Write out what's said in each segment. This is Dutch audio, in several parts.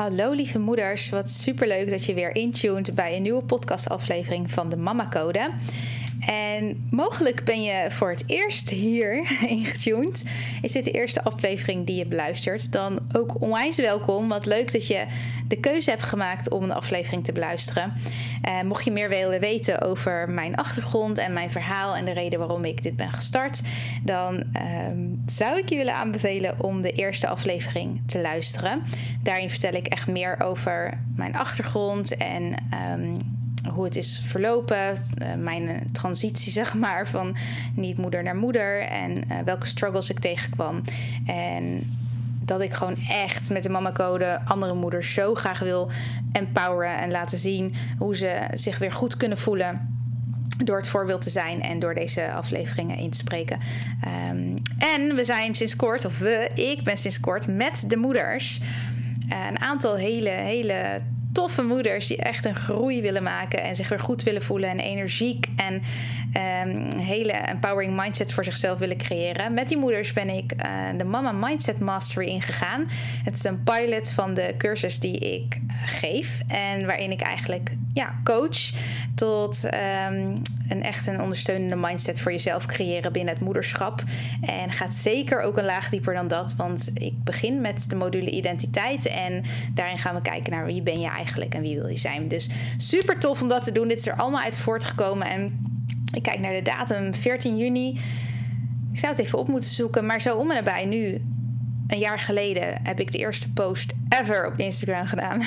Hallo lieve moeders, wat superleuk dat je weer intuned bij een nieuwe podcastaflevering van de Mama Code. En mogelijk ben je voor het eerst hier ingetuned. Is dit de eerste aflevering die je beluistert? Dan ook onwijs welkom. Wat leuk dat je de keuze hebt gemaakt om een aflevering te beluisteren. Uh, mocht je meer willen weten over mijn achtergrond en mijn verhaal en de reden waarom ik dit ben gestart, dan uh, zou ik je willen aanbevelen om de eerste aflevering te luisteren. Daarin vertel ik echt meer over mijn achtergrond en. Um, hoe het is verlopen, uh, mijn transitie zeg maar van niet moeder naar moeder en uh, welke struggles ik tegenkwam. En dat ik gewoon echt met de mama code andere moeders zo graag wil empoweren en laten zien hoe ze zich weer goed kunnen voelen door het voorbeeld te zijn en door deze afleveringen in te spreken. Um, en we zijn sinds kort, of we, ik ben sinds kort met de moeders. Een aantal hele, hele toffe moeders die echt een groei willen maken en zich weer goed willen voelen en energiek en um, hele empowering mindset voor zichzelf willen creëren. Met die moeders ben ik uh, de Mama Mindset Mastery ingegaan. Het is een pilot van de cursus die ik geef en waarin ik eigenlijk ja, coach tot um, een echt een ondersteunende mindset voor jezelf creëren binnen het moederschap. En gaat zeker ook een laag dieper dan dat, want ik begin met de module identiteit en daarin gaan we kijken naar wie ben je eigenlijk en wie wil je zijn. Dus super tof om dat te doen. Dit is er allemaal uit voortgekomen en ik kijk naar de datum 14 juni. Ik zou het even op moeten zoeken, maar zo om en nabij nu een jaar geleden heb ik de eerste post ever op Instagram gedaan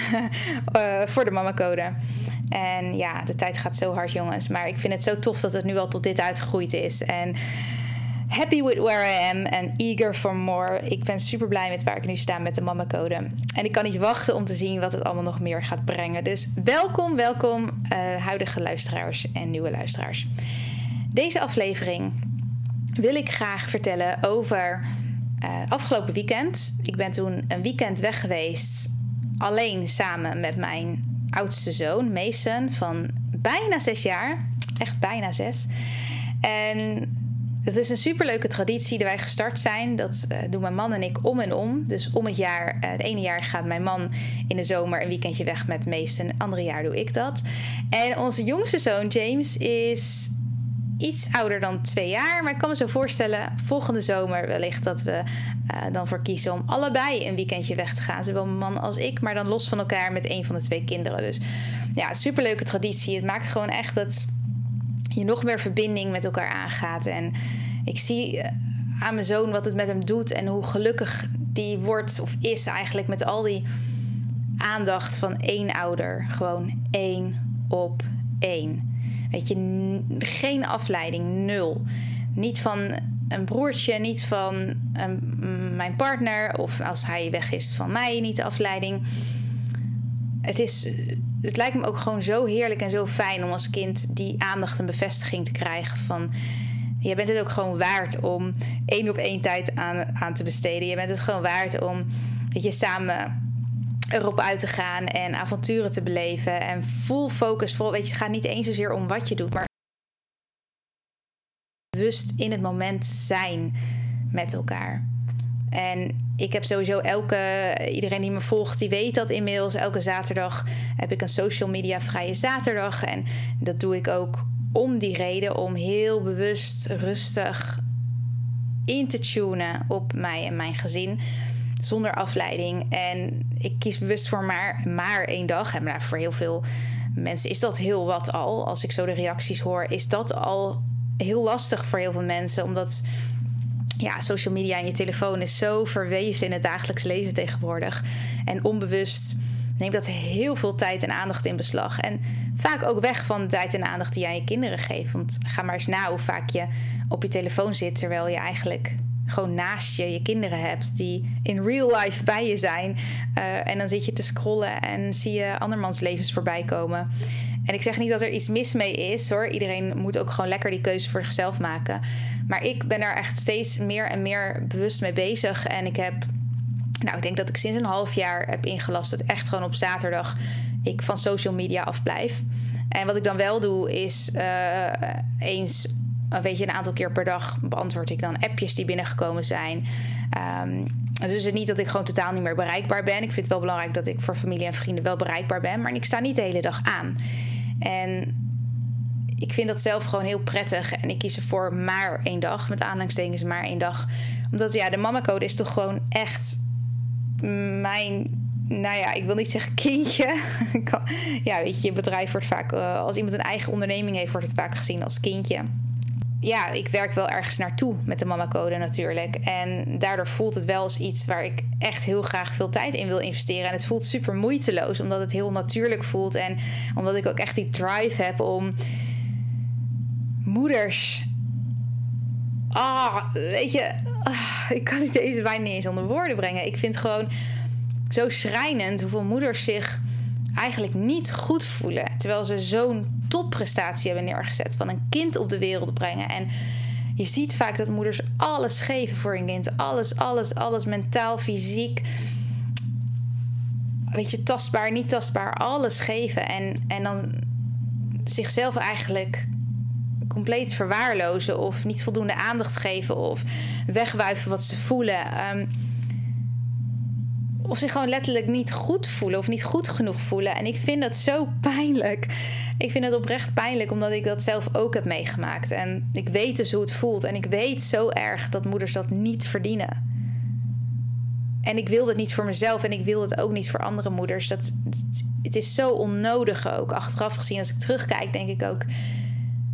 uh, voor de Mama Code. En ja, de tijd gaat zo hard, jongens. Maar ik vind het zo tof dat het nu al tot dit uitgegroeid is. En happy with where I am and eager for more. Ik ben super blij met waar ik nu sta met de Mama Code. En ik kan niet wachten om te zien wat het allemaal nog meer gaat brengen. Dus welkom, welkom, uh, huidige luisteraars en nieuwe luisteraars. Deze aflevering wil ik graag vertellen over uh, afgelopen weekend. Ik ben toen een weekend weg geweest, alleen samen met mijn oudste zoon, Mason, van bijna zes jaar. Echt bijna zes. En het is een superleuke traditie die wij gestart zijn. Dat uh, doen mijn man en ik om en om. Dus om het jaar, uh, het ene jaar gaat mijn man in de zomer een weekendje weg met Mason. Het andere jaar doe ik dat. En onze jongste zoon James is iets ouder dan twee jaar. Maar ik kan me zo voorstellen, volgende zomer wellicht dat we uh, dan voor kiezen om allebei een weekendje weg te gaan. Zowel mijn man als ik, maar dan los van elkaar met een van de twee kinderen. Dus ja, superleuke traditie. Het maakt gewoon echt dat je nog meer verbinding met elkaar aangaat. En ik zie eh, aan mijn zoon wat het met hem doet en hoe gelukkig die wordt of is eigenlijk met al die aandacht van één ouder. Gewoon één op één. Weet je, geen afleiding, nul. Niet van een broertje, niet van een, mijn partner of als hij weg is van mij, niet de afleiding. Het, is, het lijkt me ook gewoon zo heerlijk en zo fijn om als kind die aandacht en bevestiging te krijgen van. Je bent het ook gewoon waard om één op één tijd aan, aan te besteden. Je bent het gewoon waard om weet je, samen erop uit te gaan en avonturen te beleven. En full focus, vol, weet je, het gaat niet eens zozeer om wat je doet, maar bewust in het moment zijn met elkaar. En ik heb sowieso elke, iedereen die me volgt, die weet dat inmiddels. Elke zaterdag heb ik een social media vrije zaterdag. En dat doe ik ook om die reden, om heel bewust, rustig in te tunen op mij en mijn gezin zonder afleiding. En ik kies bewust voor maar, maar één dag. En voor heel veel mensen is dat heel wat al. Als ik zo de reacties hoor, is dat al heel lastig voor heel veel mensen. Omdat ja, social media en je telefoon is zo verweven in het dagelijks leven tegenwoordig. En onbewust neemt dat heel veel tijd en aandacht in beslag. En vaak ook weg van de tijd en aandacht die jij je kinderen geeft. Want ga maar eens na hoe vaak je op je telefoon zit terwijl je eigenlijk gewoon naast je je kinderen hebt die in real life bij je zijn. Uh, en dan zit je te scrollen en zie je andermans levens voorbij komen. En ik zeg niet dat er iets mis mee is hoor. Iedereen moet ook gewoon lekker die keuze voor zichzelf maken. Maar ik ben er echt steeds meer en meer bewust mee bezig. En ik heb, nou, ik denk dat ik sinds een half jaar heb ingelast dat echt gewoon op zaterdag ik van social media afblijf. En wat ik dan wel doe is uh, eens weet je, een aantal keer per dag beantwoord ik dan appjes die binnengekomen zijn. Um, dus het is niet dat ik gewoon totaal niet meer bereikbaar ben. Ik vind het wel belangrijk dat ik voor familie en vrienden wel bereikbaar ben. Maar ik sta niet de hele dag aan. En ik vind dat zelf gewoon heel prettig. En ik kies ervoor maar één dag. Met aanhalingstekens maar één dag. Omdat ja, de mama-code is toch gewoon echt mijn nou ja, ik wil niet zeggen kindje. ja, weet je, je bedrijf wordt vaak, uh, als iemand een eigen onderneming heeft, wordt het vaak gezien als kindje ja, ik werk wel ergens naartoe met de Mama Code natuurlijk. En daardoor voelt het wel als iets waar ik echt heel graag veel tijd in wil investeren. En het voelt super moeiteloos, omdat het heel natuurlijk voelt. En omdat ik ook echt die drive heb om moeders. Ah, weet je, ah, ik kan het deze bijna niet eens onder woorden brengen. Ik vind gewoon zo schrijnend hoeveel moeders zich eigenlijk niet goed voelen. Terwijl ze zo'n topprestatie hebben neergezet van een kind op de wereld brengen. En je ziet vaak dat moeders alles geven voor een kind. Alles, alles, alles. Mentaal, fysiek. Weet je, tastbaar, niet tastbaar. Alles geven. En, en dan zichzelf eigenlijk compleet verwaarlozen. Of niet voldoende aandacht geven. Of wegwuiven wat ze voelen. Um, of zich gewoon letterlijk niet goed voelen of niet goed genoeg voelen. En ik vind dat zo pijnlijk. Ik vind het oprecht pijnlijk omdat ik dat zelf ook heb meegemaakt. En ik weet dus hoe het voelt. En ik weet zo erg dat moeders dat niet verdienen. En ik wil dat niet voor mezelf en ik wil het ook niet voor andere moeders. Dat, het is zo onnodig ook. Achteraf gezien, als ik terugkijk, denk ik ook: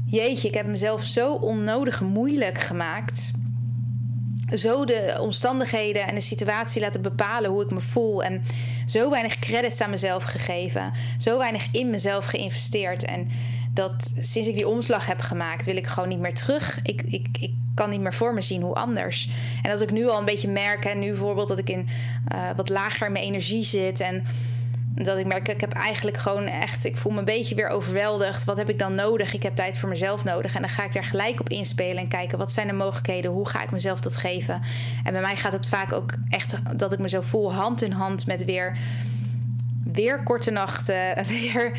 Jeetje, ik heb mezelf zo onnodig moeilijk gemaakt zo de omstandigheden en de situatie laten bepalen hoe ik me voel. En zo weinig credits aan mezelf gegeven. Zo weinig in mezelf geïnvesteerd. En dat sinds ik die omslag heb gemaakt, wil ik gewoon niet meer terug. Ik, ik, ik kan niet meer voor me zien hoe anders. En als ik nu al een beetje merk, en nu bijvoorbeeld dat ik in uh, wat lager mijn energie zit. En dat ik merk, ik heb eigenlijk gewoon echt, ik voel me een beetje weer overweldigd. Wat heb ik dan nodig? Ik heb tijd voor mezelf nodig. En dan ga ik daar gelijk op inspelen en kijken wat zijn de mogelijkheden? Hoe ga ik mezelf dat geven? En bij mij gaat het vaak ook echt dat ik me zo voel hand in hand met weer weer korte nachten, weer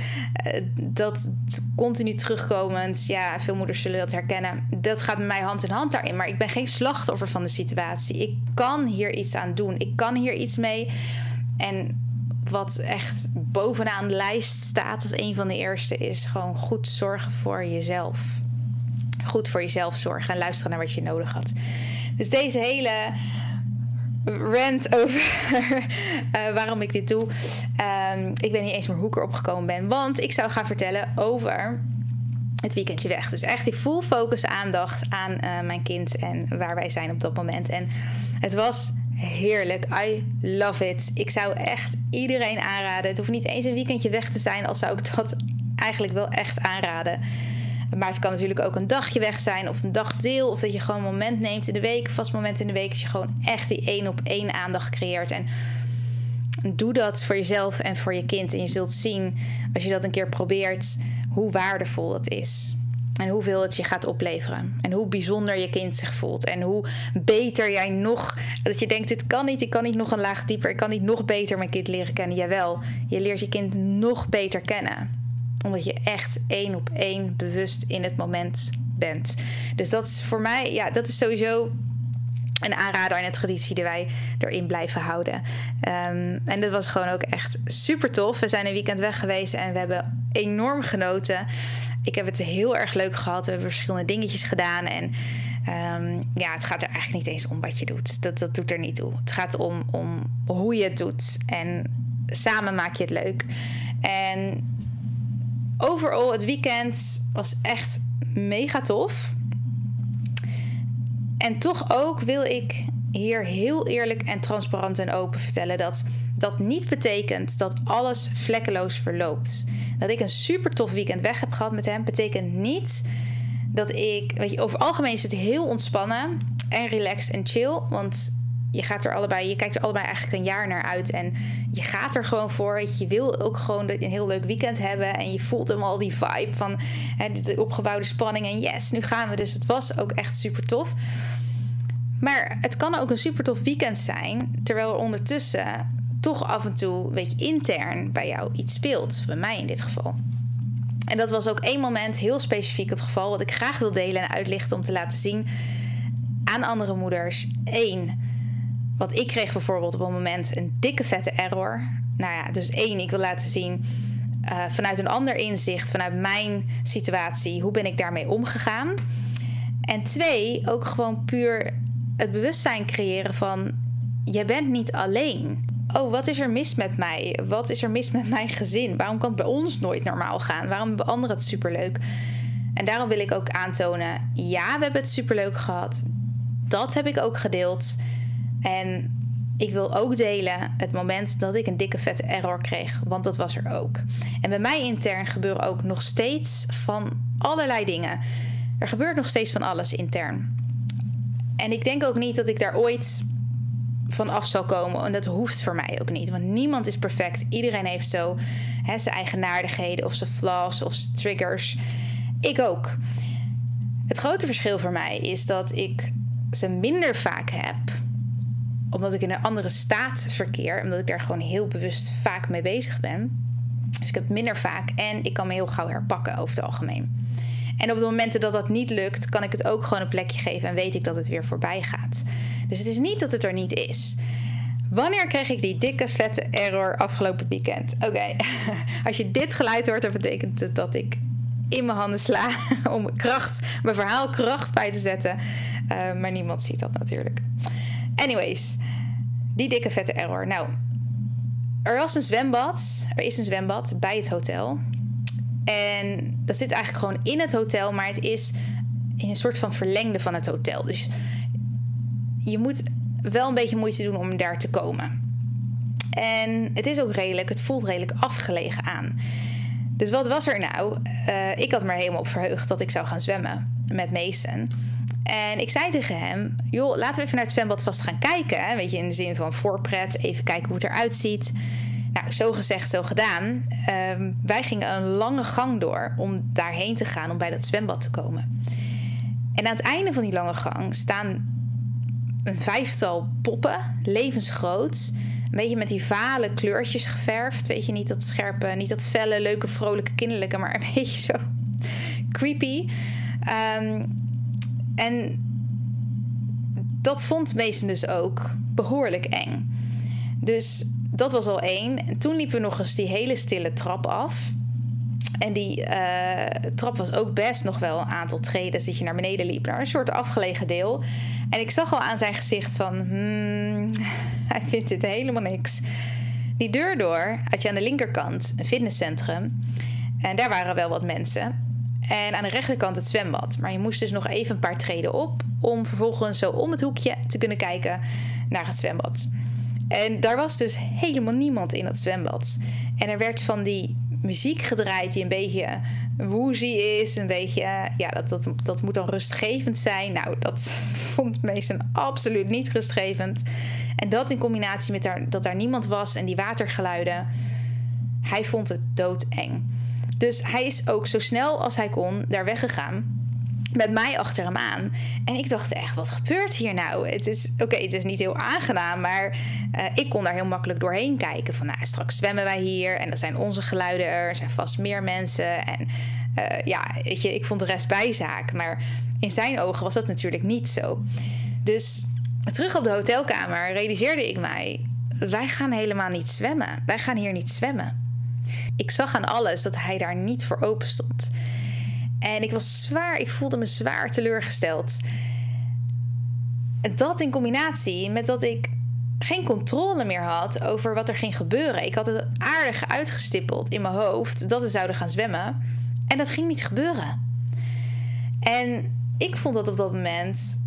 uh, dat continu terugkomend. Ja, veel moeders zullen dat herkennen. Dat gaat met mij hand in hand daarin. Maar ik ben geen slachtoffer van de situatie. Ik kan hier iets aan doen. Ik kan hier iets mee. En wat echt bovenaan de lijst staat als een van de eerste is gewoon goed zorgen voor jezelf. Goed voor jezelf zorgen en luisteren naar wat je nodig had. Dus deze hele rant over uh, waarom ik dit doe. Um, ik ben niet eens meer hoe ik erop gekomen ben. Want ik zou gaan vertellen over het weekendje weg. Dus echt die full focus aandacht aan uh, mijn kind en waar wij zijn op dat moment. En het was heerlijk. I love it. Ik zou echt iedereen aanraden. Het hoeft niet eens een weekendje weg te zijn, al zou ik dat eigenlijk wel echt aanraden. Maar het kan natuurlijk ook een dagje weg zijn of een dagdeel. Of dat je gewoon een moment neemt in de week, een vast moment in de week. Dat je gewoon echt die één op één aandacht creëert. En doe dat voor jezelf en voor je kind. En je zult zien, als je dat een keer probeert, hoe waardevol dat is. En hoeveel het je gaat opleveren. En hoe bijzonder je kind zich voelt. En hoe beter jij nog. Dat je denkt: dit kan niet, ik kan niet nog een laag dieper. Ik kan niet nog beter mijn kind leren kennen. Jawel, je leert je kind nog beter kennen. Omdat je echt één op één bewust in het moment bent. Dus dat is voor mij, ja, dat is sowieso een aanrader en een traditie die wij erin blijven houden. Um, en dat was gewoon ook echt super tof. We zijn een weekend weg geweest en we hebben enorm genoten. Ik heb het heel erg leuk gehad. We hebben verschillende dingetjes gedaan. En um, ja, het gaat er eigenlijk niet eens om wat je doet. Dat, dat doet er niet toe. Het gaat om, om hoe je het doet. En samen maak je het leuk. En overal, het weekend was echt mega tof. En toch ook wil ik hier heel eerlijk en transparant en open vertellen dat dat niet betekent dat alles vlekkeloos verloopt. Dat ik een super tof weekend weg heb gehad met hem, betekent niet dat ik, weet je, over algemeen is het heel ontspannen en relaxed en chill. Want je gaat er allebei, je kijkt er allebei eigenlijk een jaar naar uit. En je gaat er gewoon voor. Weet je, je wil ook gewoon een heel leuk weekend hebben. En je voelt hem al die vibe van hè, de opgebouwde spanning. En yes, nu gaan we. Dus het was ook echt super tof. Maar het kan ook een super tof weekend zijn. Terwijl er ondertussen toch af en toe, weet je, intern bij jou iets speelt. Bij mij in dit geval. En dat was ook één moment heel specifiek het geval. Wat ik graag wil delen en uitlichten om te laten zien aan andere moeders. Eén, wat ik kreeg bijvoorbeeld op een moment een dikke vette error. Nou ja, dus één, ik wil laten zien uh, vanuit een ander inzicht, vanuit mijn situatie, hoe ben ik daarmee omgegaan. En twee, ook gewoon puur het bewustzijn creëren van je bent niet alleen. Oh, wat is er mis met mij? Wat is er mis met mijn gezin? Waarom kan het bij ons nooit normaal gaan? Waarom hebben anderen het superleuk? En daarom wil ik ook aantonen: ja, we hebben het superleuk gehad. Dat heb ik ook gedeeld. En ik wil ook delen het moment dat ik een dikke vette error kreeg, want dat was er ook. En bij mij intern gebeuren ook nog steeds van allerlei dingen. Er gebeurt nog steeds van alles intern. En ik denk ook niet dat ik daar ooit van af zal komen. En dat hoeft voor mij ook niet. Want niemand is perfect. Iedereen heeft zo hè, zijn eigenaardigheden of zijn flaws of zijn triggers. Ik ook. Het grote verschil voor mij is dat ik ze minder vaak heb omdat ik in een andere staat verkeer, omdat ik daar gewoon heel bewust vaak mee bezig ben. Dus ik heb minder vaak en ik kan me heel gauw herpakken over het algemeen. En op de momenten dat dat niet lukt, kan ik het ook gewoon een plekje geven en weet ik dat het weer voorbij gaat. Dus het is niet dat het er niet is. Wanneer kreeg ik die dikke vette error afgelopen weekend? Oké, als je dit geluid hoort, dan betekent het dat ik in mijn handen sla om kracht, mijn verhaal kracht bij te zetten. Uh, maar niemand ziet dat natuurlijk. Anyways, die dikke vette error. Nou, er was een zwembad. Er is een zwembad bij het hotel. En dat zit eigenlijk gewoon in het hotel, maar het is in een soort van verlengde van het hotel. Dus je moet wel een beetje moeite doen om daar te komen. En het is ook redelijk, het voelt redelijk afgelegen aan. Dus wat was er nou? Uh, ik had me er helemaal op verheugd dat ik zou gaan zwemmen met Mason. En ik zei tegen hem: joh, laten we even naar het zwembad vast gaan kijken. Hè? Weet je, in de zin van voorpret, even kijken hoe het eruit ziet. Nou, zo gezegd, zo gedaan. Ehm, wij gingen een lange gang door om daarheen te gaan, om bij dat zwembad te komen. En aan het einde van die lange gang staan een vijftal poppen, levensgroot. Een beetje met die vale kleurtjes geverfd. Weet je, niet dat scherpe, niet dat felle, leuke, vrolijke, kinderlijke, maar een beetje zo creepy. Um, en dat vond Mason dus ook behoorlijk eng. Dus dat was al één. En toen liepen we nog eens die hele stille trap af. En die uh, trap was ook best nog wel een aantal treden dat je naar beneden liep, naar een soort afgelegen deel. En ik zag al aan zijn gezicht van, hmm, hij vindt dit helemaal niks. Die deur door had je aan de linkerkant een fitnesscentrum. En daar waren wel wat mensen. En aan de rechterkant het zwembad. Maar je moest dus nog even een paar treden op om vervolgens zo om het hoekje te kunnen kijken naar het zwembad. En daar was dus helemaal niemand in het zwembad. En er werd van die muziek gedraaid die een beetje woozy is. Een beetje, ja, dat, dat, dat moet dan rustgevend zijn. Nou, dat vond Mason absoluut niet rustgevend. En dat in combinatie met daar, dat daar niemand was en die watergeluiden. Hij vond het doodeng. Dus hij is ook zo snel als hij kon daar weggegaan met mij achter hem aan. En ik dacht echt, wat gebeurt hier nou? Het is, oké, het is niet heel aangenaam, maar uh, ik kon daar heel makkelijk doorheen kijken. Van, nou, straks zwemmen wij hier en dan zijn onze geluiden er. Er zijn vast meer mensen. En uh, ja, weet je, ik vond de rest bijzaak. Maar in zijn ogen was dat natuurlijk niet zo. Dus terug op de hotelkamer realiseerde ik mij... wij gaan helemaal niet zwemmen. Wij gaan hier niet zwemmen. Ik zag aan alles dat hij daar niet voor open stond. En ik was zwaar, ik voelde me zwaar teleurgesteld. Dat in combinatie met dat ik geen controle meer had over wat er ging gebeuren. Ik had het aardig uitgestippeld in mijn hoofd dat we zouden gaan zwemmen. En dat ging niet gebeuren. En ik vond dat op dat moment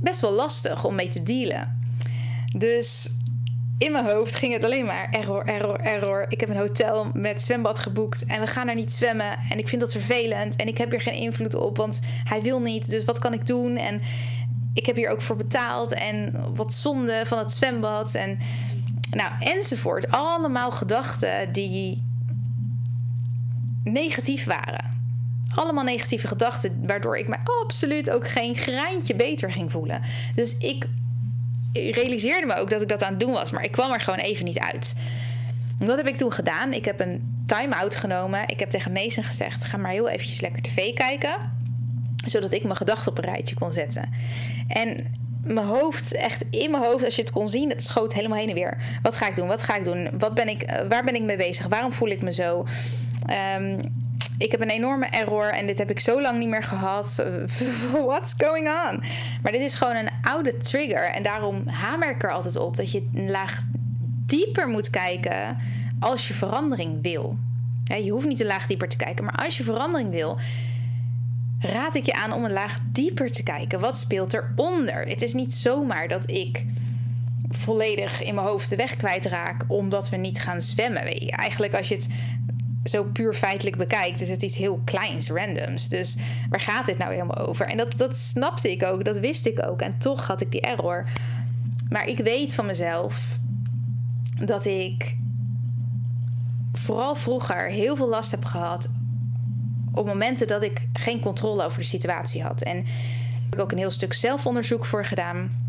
best wel lastig om mee te dealen. Dus in mijn hoofd ging het alleen maar error, error, error. Ik heb een hotel met zwembad geboekt en we gaan er niet zwemmen. En ik vind dat vervelend en ik heb hier geen invloed op, want hij wil niet. Dus wat kan ik doen? En ik heb hier ook voor betaald en wat zonde van het zwembad. En nou, enzovoort. Allemaal gedachten die negatief waren. Allemaal negatieve gedachten, waardoor ik me absoluut ook geen graantje beter ging voelen. Dus ik realiseerde me ook dat ik dat aan het doen was, maar ik kwam er gewoon even niet uit. Dat heb ik toen gedaan. Ik heb een time-out genomen. Ik heb tegen Mason gezegd: ga maar heel eventjes lekker tv kijken, zodat ik mijn gedachten op een rijtje kon zetten. En mijn hoofd, echt in mijn hoofd, als je het kon zien, het schoot helemaal heen en weer. Wat ga ik doen? Wat ga ik doen? Wat ben ik, eh, waar ben ik mee bezig? Waarom voel ik me zo? Um, ik heb een enorme error en dit heb ik zo lang niet meer gehad. What's going on? Maar dit is gewoon een oude trigger. En daarom hamer ik er altijd op dat je een laag dieper moet kijken als je verandering wil. Je hoeft niet een laag dieper te kijken, maar als je verandering wil, raad ik je aan om een laag dieper te kijken. Wat speelt eronder? Het is niet zomaar dat ik volledig in mijn hoofd de weg kwijtraak omdat we niet gaan zwemmen. Eigenlijk als je het zo puur feitelijk bekijkt, is het iets heel kleins, randoms. Dus waar gaat dit nou helemaal over? En dat, dat snapte ik ook, dat wist ik ook. En toch had ik die error. Maar ik weet van mezelf dat ik vooral vroeger heel veel last heb gehad op momenten dat ik geen controle over de situatie had. En ik heb ook een heel stuk zelfonderzoek voor gedaan.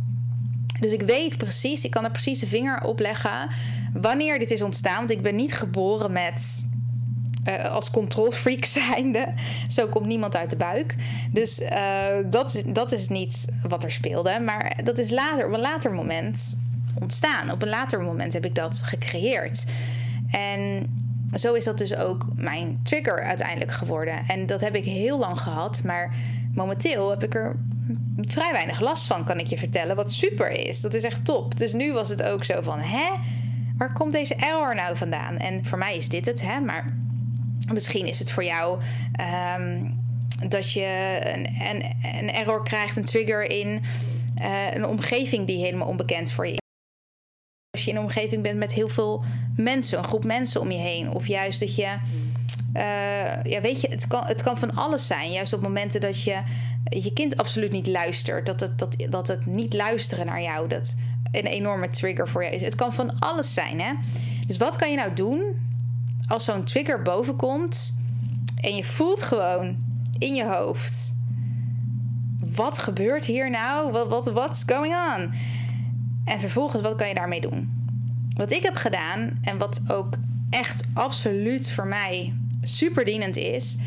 Dus ik weet precies, ik kan er precies de vinger op leggen wanneer dit is ontstaan. Want ik ben niet geboren met uh, als controlfreak zijnde. Zo komt niemand uit de buik. Dus uh, dat, dat is niet wat er speelde. Maar dat is later, op een later moment ontstaan. Op een later moment heb ik dat gecreëerd. En zo is dat dus ook mijn trigger uiteindelijk geworden. En dat heb ik heel lang gehad. Maar momenteel heb ik er vrij weinig last van, kan ik je vertellen. Wat super is. Dat is echt top. Dus nu was het ook zo van: hè? Waar komt deze error nou vandaan? En voor mij is dit het, hè? Maar Misschien is het voor jou ehm, dat je een, een, error krijgt, een trigger in uh, een omgeving die helemaal onbekend voor je is. Als je in een omgeving bent met heel veel mensen, een groep mensen om je heen. Of juist dat je, uh, ja weet je, het kan, van alles zijn. Juist op momenten dat je je kind absoluut niet luistert. Dat het, dat, dat het niet luisteren naar jou, dat een enorme trigger voor je is. Het kan van alles zijn, hè. Dus wat kan je nou doen als zo'n trigger boven komt en je voelt gewoon in je hoofd: wat gebeurt hier nou? Wat wat what's going on? En vervolgens, wat kan je daarmee doen? Wat ik heb gedaan en wat ook echt absoluut voor mij superdienend is,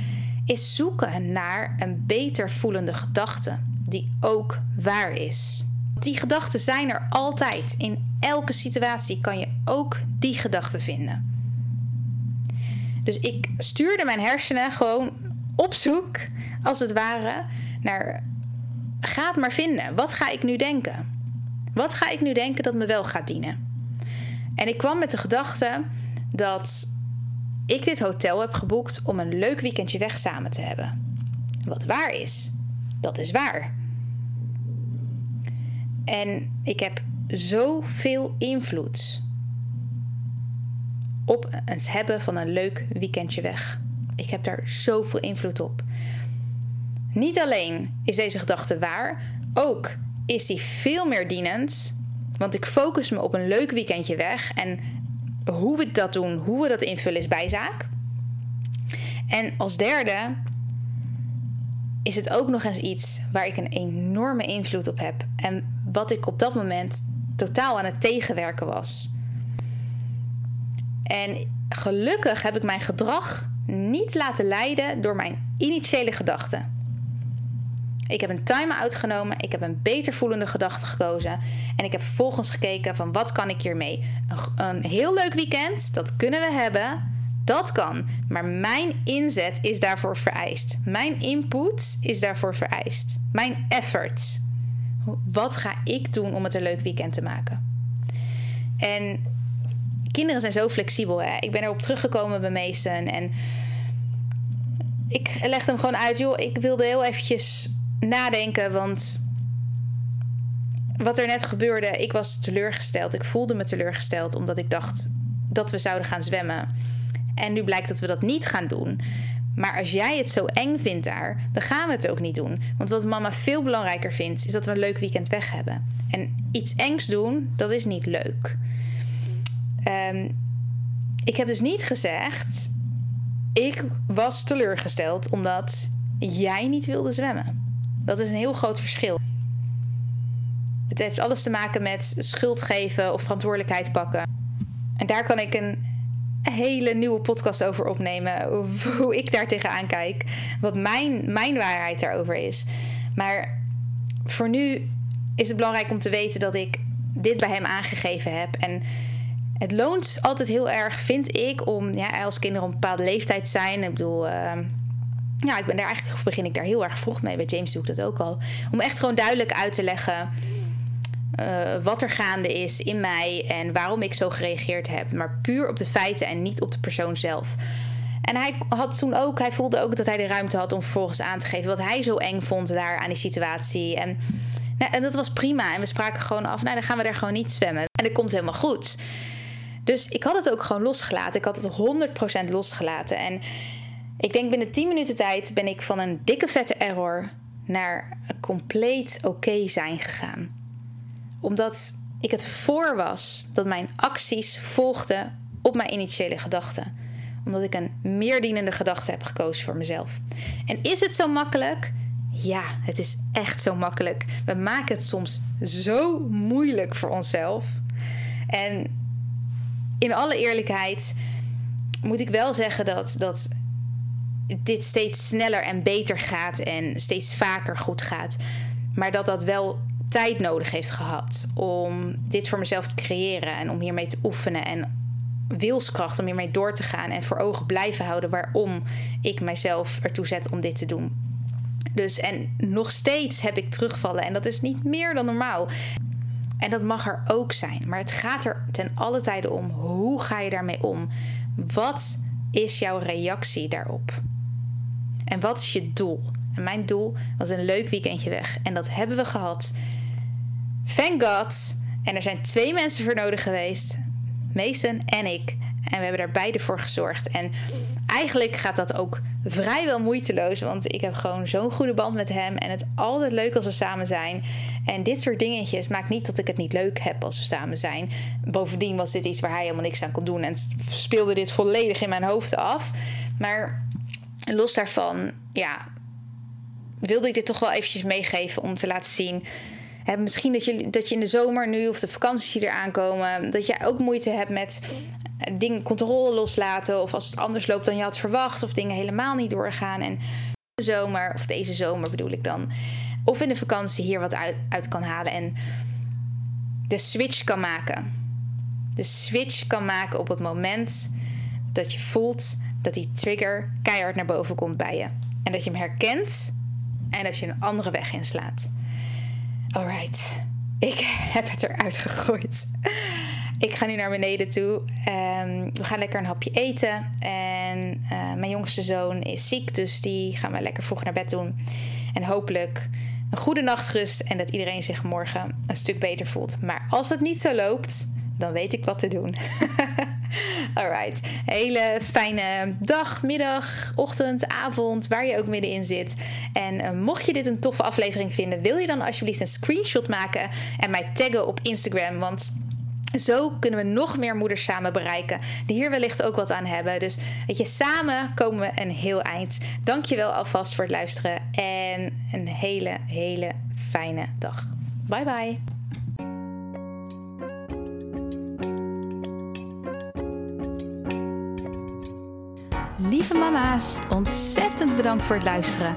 is zoeken naar een beter voelende gedachte die ook waar is. Die gedachten zijn er altijd. In elke situatie kan je ook die gedachte vinden. Dus ik stuurde mijn hersenen gewoon op zoek, als het ware, naar. Ga het maar vinden. Wat ga ik nu denken? Wat ga ik nu denken dat me wel gaat dienen? En ik kwam met de gedachte dat ik dit hotel heb geboekt om een leuk weekendje weg samen te hebben. Wat waar is, dat is waar. En ik heb zoveel invloed op het hebben van een leuk weekendje weg. Ik heb daar zoveel invloed op. Niet alleen is deze gedachte waar, ook is die veel meer dienend. Want ik focus me op een leuk weekendje weg. En hoe we dat doen, hoe we dat invullen, is bijzaak. En als derde is het ook nog eens iets waar ik een enorme invloed op heb. En wat ik op dat moment totaal aan het tegenwerken was. En gelukkig heb ik mijn gedrag niet laten leiden door mijn initiële gedachten. Ik heb een time-out genomen, ik heb een beter voelende gedachte gekozen en ik heb vervolgens gekeken van wat kan ik hiermee. Een, een heel leuk weekend, dat kunnen we hebben, dat kan. Maar mijn inzet is daarvoor vereist. Mijn input is daarvoor vereist. Mijn effort. Wat ga ik doen om het een leuk weekend te maken? En kinderen zijn zo flexibel. Hè? Ik ben erop teruggekomen bij Mason en ik legde hem gewoon uit. Joh, ik wilde heel eventjes nadenken, want wat er net gebeurde, ik was teleurgesteld. Ik voelde me teleurgesteld omdat ik dacht dat we zouden gaan zwemmen. En nu blijkt dat we dat niet gaan doen. Maar als jij het zo eng vindt daar, dan gaan we het ook niet doen. Want wat mama veel belangrijker vindt, is dat we een leuk weekend weg hebben. En iets engs doen, dat is niet leuk. Um, ik heb dus niet gezegd. Ik was teleurgesteld omdat jij niet wilde zwemmen. Dat is een heel groot verschil. Het heeft alles te maken met schuld geven of verantwoordelijkheid pakken. En daar kan ik een hele nieuwe podcast over opnemen. Hoe ik daar tegenaan kijk. Wat mijn, mijn waarheid daarover is. Maar voor nu is het belangrijk om te weten dat ik dit bij hem aangegeven heb. En het loont altijd heel erg, vind ik, om ja, als kinderen op een bepaalde leeftijd zijn. Ik bedoel, uh, ja, ik ben daar eigenlijk begin ik daar heel erg vroeg mee. Bij James doe ik dat ook al. Om echt gewoon duidelijk uit te leggen uh, wat er gaande is in mij en waarom ik zo gereageerd heb. Maar puur op de feiten en niet op de persoon zelf. En hij had toen ook, hij voelde ook dat hij de ruimte had om vervolgens aan te geven wat hij zo eng vond daar aan die situatie. En, nou, en dat was prima. En we spraken gewoon af, nou dan gaan we daar gewoon niet zwemmen. En dat komt helemaal goed. Dus ik had het ook gewoon losgelaten. Ik had het 100% losgelaten. En ik denk binnen 10 minuten tijd ben ik van een dikke vette error naar een compleet oké zijn gegaan. Omdat ik het voor was dat mijn acties volgden op mijn initiële gedachten. Omdat ik een meerdienende gedachte heb gekozen voor mezelf. En is het zo makkelijk? Ja, het is echt zo makkelijk. We maken het soms zo moeilijk voor onszelf. En in alle eerlijkheid moet ik wel zeggen dat, dat dit steeds sneller en beter gaat en steeds vaker goed gaat. Maar dat dat wel tijd nodig heeft gehad om dit voor mezelf te creëren en om hiermee te oefenen en wilskracht om hiermee door te gaan en voor ogen blijven houden waarom ik mijzelf ertoe zet om dit te doen. Dus en nog steeds heb ik terugvallen en dat is niet meer dan normaal. En dat mag er ook zijn. Maar het gaat er ten alle tijde om. Hoe ga je daarmee om? Wat is jouw reactie daarop? En wat is je doel? En mijn doel was een leuk weekendje weg. En dat hebben we gehad. Thank God. En er zijn twee mensen voor nodig geweest. Mason en ik. En we hebben daar beide voor gezorgd. En eigenlijk gaat dat ook vrijwel moeiteloos. Want ik heb gewoon zo'n goede band met hem. En het altijd leuk als we samen zijn. En dit soort dingetjes maakt niet dat ik het niet leuk heb als we samen zijn. Bovendien was dit iets waar hij helemaal niks aan kon doen. En speelde dit volledig in mijn hoofd af. Maar los daarvan, ja, wilde ik dit toch wel eventjes meegeven om te laten zien. Misschien dat je, dat je in de zomer nu of de vakanties die eraan komen, dat jij ook moeite hebt met dingen controle loslaten. Of als het anders loopt dan je had verwacht. Of dingen helemaal niet doorgaan. En de zomer, of deze zomer bedoel ik dan. Of in de vakantie hier wat uit, uit kan halen. En de switch kan maken. De switch kan maken op het moment dat je voelt dat die trigger keihard naar boven komt bij je. En dat je hem herkent en dat je een andere weg inslaat. Alright, ik heb het eruit gegooid. Ik ga nu naar beneden toe. Um, we gaan lekker een hapje eten. En uh, mijn jongste zoon is ziek, dus die gaan we lekker vroeg naar bed doen. En hopelijk een goede nachtrust en dat iedereen zich morgen een stuk beter voelt. Maar als het niet zo loopt, dan weet ik wat te doen. Alright. Hele fijne dag, middag, ochtend, avond, waar je ook middenin zit. En uh, mocht je dit een toffe aflevering vinden, wil je dan alsjeblieft een screenshot maken en mij taggen op Instagram. Want zo kunnen we nog meer moeders samen bereiken die hier wellicht ook wat aan hebben. Dus weet je, samen komen we een heel eind. Dankjewel alvast voor het luisteren en een hele, hele fijne dag. Bye bye. Lieve mama's, ontzettend bedankt voor het luisteren.